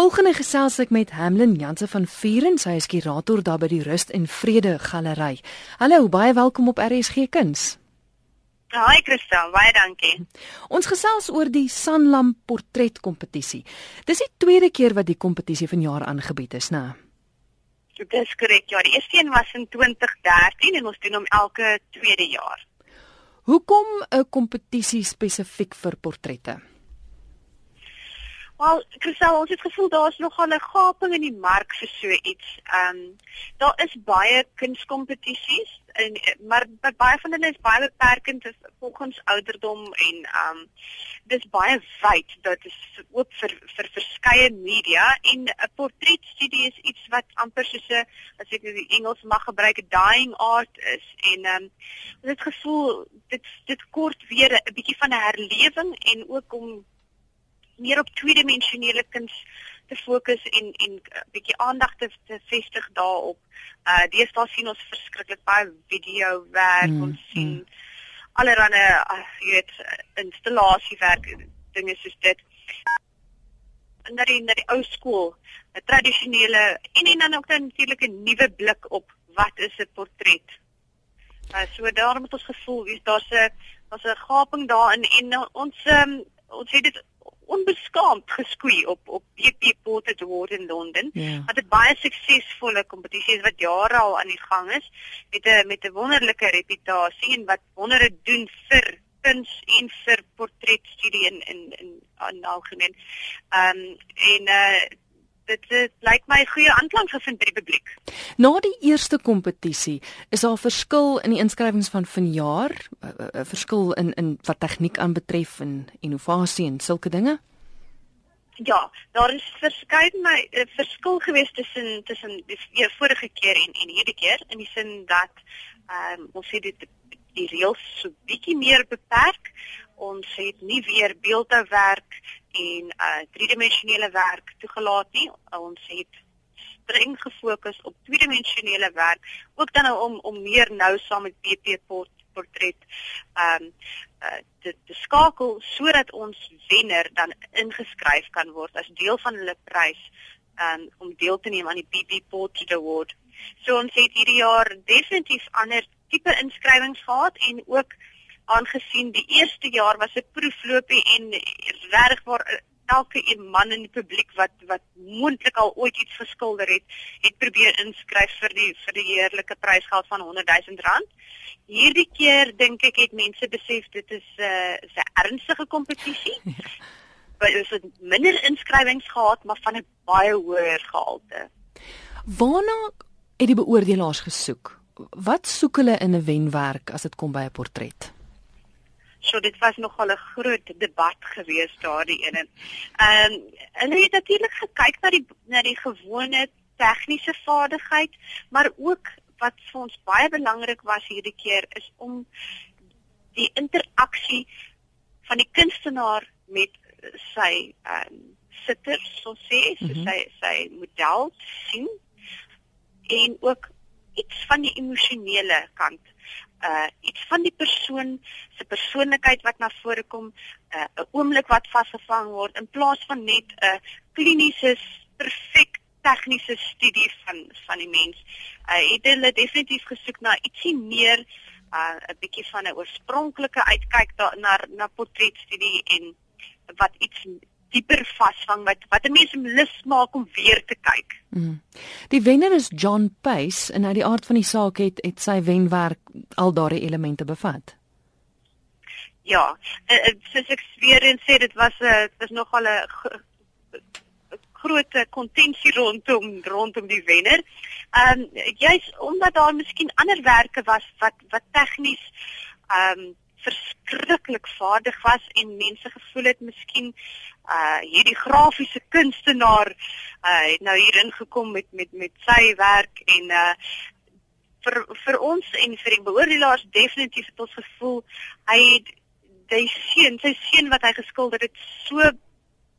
Volgende gesels ek met Hamlin Janse van Vuren, sy is kurator daar by die Rust en Vrede Galery. Hallo, baie welkom op RSG Kuns. Haai Christel, baie dankie. Ons gesels oor die Sanlam portretkompetisie. Dis die tweede keer wat die kompetisie vanjaar aangebied is, né? Dis korrek. Ja, die eerste een was in 2013 en ons doen hom elke tweede jaar. Hoekom 'n kompetisie spesifiek vir portrette? Wel, Christel, ons het gevoel daar's nogal 'n gaping in die mark vir so iets. Ehm um, daar is baie kunskompetisies en maar baie van hulle is baie beperkend volgens ouderdom en ehm um, dis baie wyd dat dit oop vir vir verskeie media en 'n portretstudie is iets wat amper soos 'n as ek die Engels mag gebruik dying art is en ehm um, ons het gevoel dit dit kort weer 'n bietjie van 'n herlewing en ook om meer op tweedimensionele kuns te fokus en en 'n uh, bietjie aandag te, te vestig daarop. Uh deesdae sien ons verskriklik baie video werk, mm, ons sien mm. allerlei uh, jy weet installasiewerk dinge soos dit. En dan in die ou skool, 'n tradisionele en en dan ook natuurlik 'n nuwe blik op wat is 'n portret. Uh so daarom het ons gevoel, daar's 'n daar's 'n gaping daarin en ons um, ons het dit onbeskaamd geskoei op op BP Portrait Award in Londen. Ja. Wat 'n baie suksesvolle kompetisie is wat jare al aan die gang is met 'n met 'n wonderlike reputasie en wat wondere doen vir kuns en vir portretstudie in in in, in algemeen. Ehm um, en uh dit dit lyk my goeie aanklank gevind by die publiek. Na die eerste kompetisie, is daar verskil in die inskrywings van vanjaar, 'n uh, uh, verskil in in wat tegniek aanbetref en innovasie en sulke dinge? Ja, daar is verskeie my verskil gewees tussen tussen die ja, vorige keer en en hierdie keer in die sin dat ehm um, ons het dit die reëls so bietjie meer beperk. Ons het nie weer beeldhouwerk en uh driedimensionele werk toegelaat nie. Ons het streng gefokus op tweedimensionele werk, ook dan nou om om meer nou saam met BP port portret ehm um, uh te, te skakel sodat ons wenner dan ingeskryf kan word as deel van hulle prys um, om deel te neem aan die BP Portrait Award. So ons het hierdie jaar definitief ander tipe inskrywings gehad en ook aangesien die eerste jaar was 'n proefloopie en regwaar elke een man in die publiek wat wat moontlik al ooit iets geskilder het, het probeer inskryf vir die vir die heerlike prysgeld van 100 000 rand. Hierdie keer dink ek het mense besef dit is 'n uh, 'n ernstige kompetisie. Maar ons het minder inskrywings gehad, maar van 'n baie hoër gehalte. Waarna het die beoordelaars gesoek? Wat soek hulle in 'n wenwerk as dit kom by 'n portret? So dit was nogal 'n groot debat gewees daardie een. Ehm um, hulle het natuurlik gekyk na die na die gewone tegniese vaardigheid, maar ook wat vir ons baie belangrik was hierdie keer is om die interaksie van die kunstenaar met sy ehm um, sitter, so sê, so mm -hmm. sy sy model sien en ook iets van die emosionele kant uh iets van die persoon se persoonlikheid wat na vore kom, uh 'n oomblik wat vasgevang word in plaas van net 'n kliniese perfek tegniese studie van van die mens. Uh het hulle definitief gesoek na ietsie meer uh 'n bietjie van 'n oorspronklike uitkyk daar na na portretstudie en wat iets dieper vasvang wat wat 'n mens lus maak om weer te kyk. Mm. Die wenner is John Pace en uit die aard van die saak het het sy wenwerk al daardie elemente bevat. Ja, uh, soos ek weer en sê dit was 'n uh, dit was nogal 'n groot kontensie rondom rondom die wenner. Ehm um, jy's omdat daar miskien ander werke was wat wat tegnies ehm um, verskriklik vaardig was en mense gevoel het miskien uh hierdie grafiese kunstenaar uh het nou hier ingekom met met met sy werk en uh vir vir ons en vir die beoordelaars definitief het ons gevoel hy het die seun sy seun wat hy geskilder het so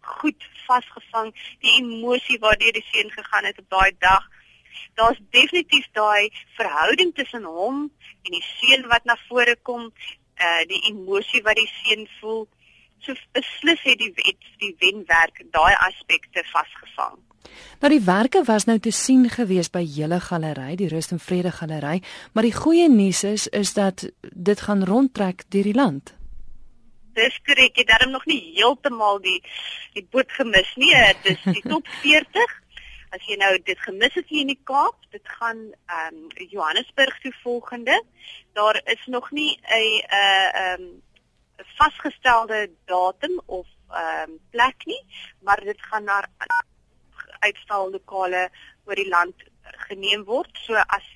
goed vasgevang die emosie waardeur die seun gegaan het op daai dag. Daar's definitief daai verhouding tussen hom en die seun wat na vore kom uh die emosie wat die seun voel So beslis het die wet die wenwerk daai aspekte vasgevang. Nou die werke was nou te sien gewees by julle galery, die Rust en Vrede galery, maar die goeie nuus is is dat dit gaan rondtrek deur die land. Dis korrek, jy het nog nie heeltemal die die boot gemis nie. Dit is die top 40. As jy nou dit gemis het hier in die Kaap, dit gaan ehm um, Johannesburg toe volgende. Daar is nog nie 'n 'n ehm vasgestelde datum of ehm um, plek nie, maar dit gaan na uitstallokale oor die land geneem word. So as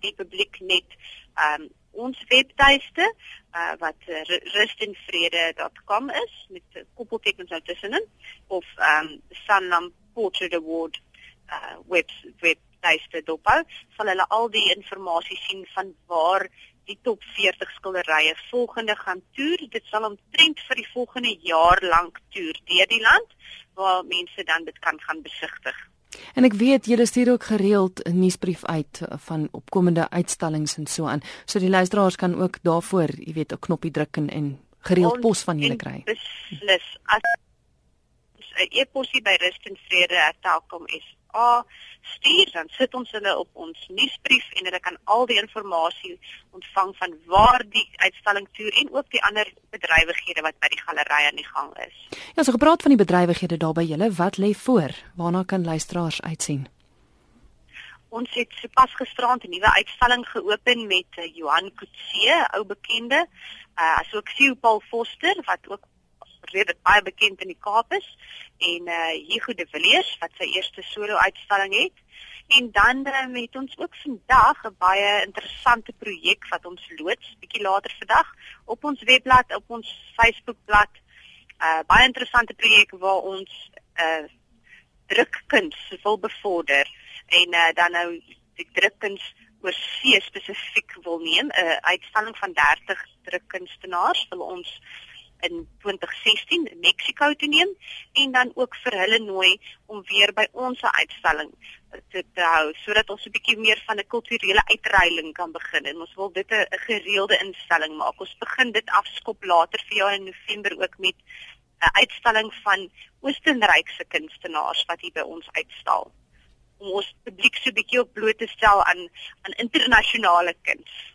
die publiek net ehm um, ons webtuiste uh, wat uh, rustinvrede.com is met koppeltekens nou tussenin of ehm um, Sanlam Portrait Award uh, web webtuiste dophou sal hulle al die inligting sien van waar die top 40 skilderye volgende gaan toer. Dit sal omtrent vir die volgende jaar lank toer deur die land waar mense dan dit kan gaan besigtig. En ek weet julle stuur ook gereeld 'n nuusbrief uit van opkomende uitstallings en so aan, so die luisteraars kan ook daarvoor, jy weet, 'n knoppie druk en, en gereeld pos van julle kry. Beslis. As 'n e-posie by Rust A stuur dan sit ons hulle op ons nuusbrief en hulle kan al die inligting ontvang van waar die uitstalling toer en ook die ander bedrywighede wat by die galery aan die gang is. Ja, so gepraat van die bedrywighede daar by julle, wat lê voor? Waarna kan luisteraars uitsien? Ons het sopas gisterand 'n nuwe uitstalling geopen met uh, Johan Kutse, ou bekende, uh, asook Sue Paul Foster wat ook redelik baie bekend in die Kaap is en eh uh, Hugo de Villiers wat sy eerste solo uitstalling het. En dan uh, het ons ook vandag 'n baie interessante projek wat ons loods bietjie later vandag op ons webblad, op ons Facebookblad. 'n uh, Baie interessante projek waar ons eh uh, drukkuns wil bevorder en uh, dan nou die drukkuns oor see spesifiek wil neem 'n uh, uitstalling van 30 drukkunstenaars wil ons in 2016 in Mexiko te neem en dan ook vir hulle nooi om weer by ons uitstalling te, te hou sodat ons 'n bietjie meer van 'n kulturele uitreiling kan begin en ons wil dit 'n gereelde instelling maak. Ons begin dit afskop later vir jaar in November ook met 'n uitstalling van Oostenrykse kunstenaars wat hier by ons uitstal om ons publiek so 'n bietjie op bloot te stel aan aan internasionale kuns.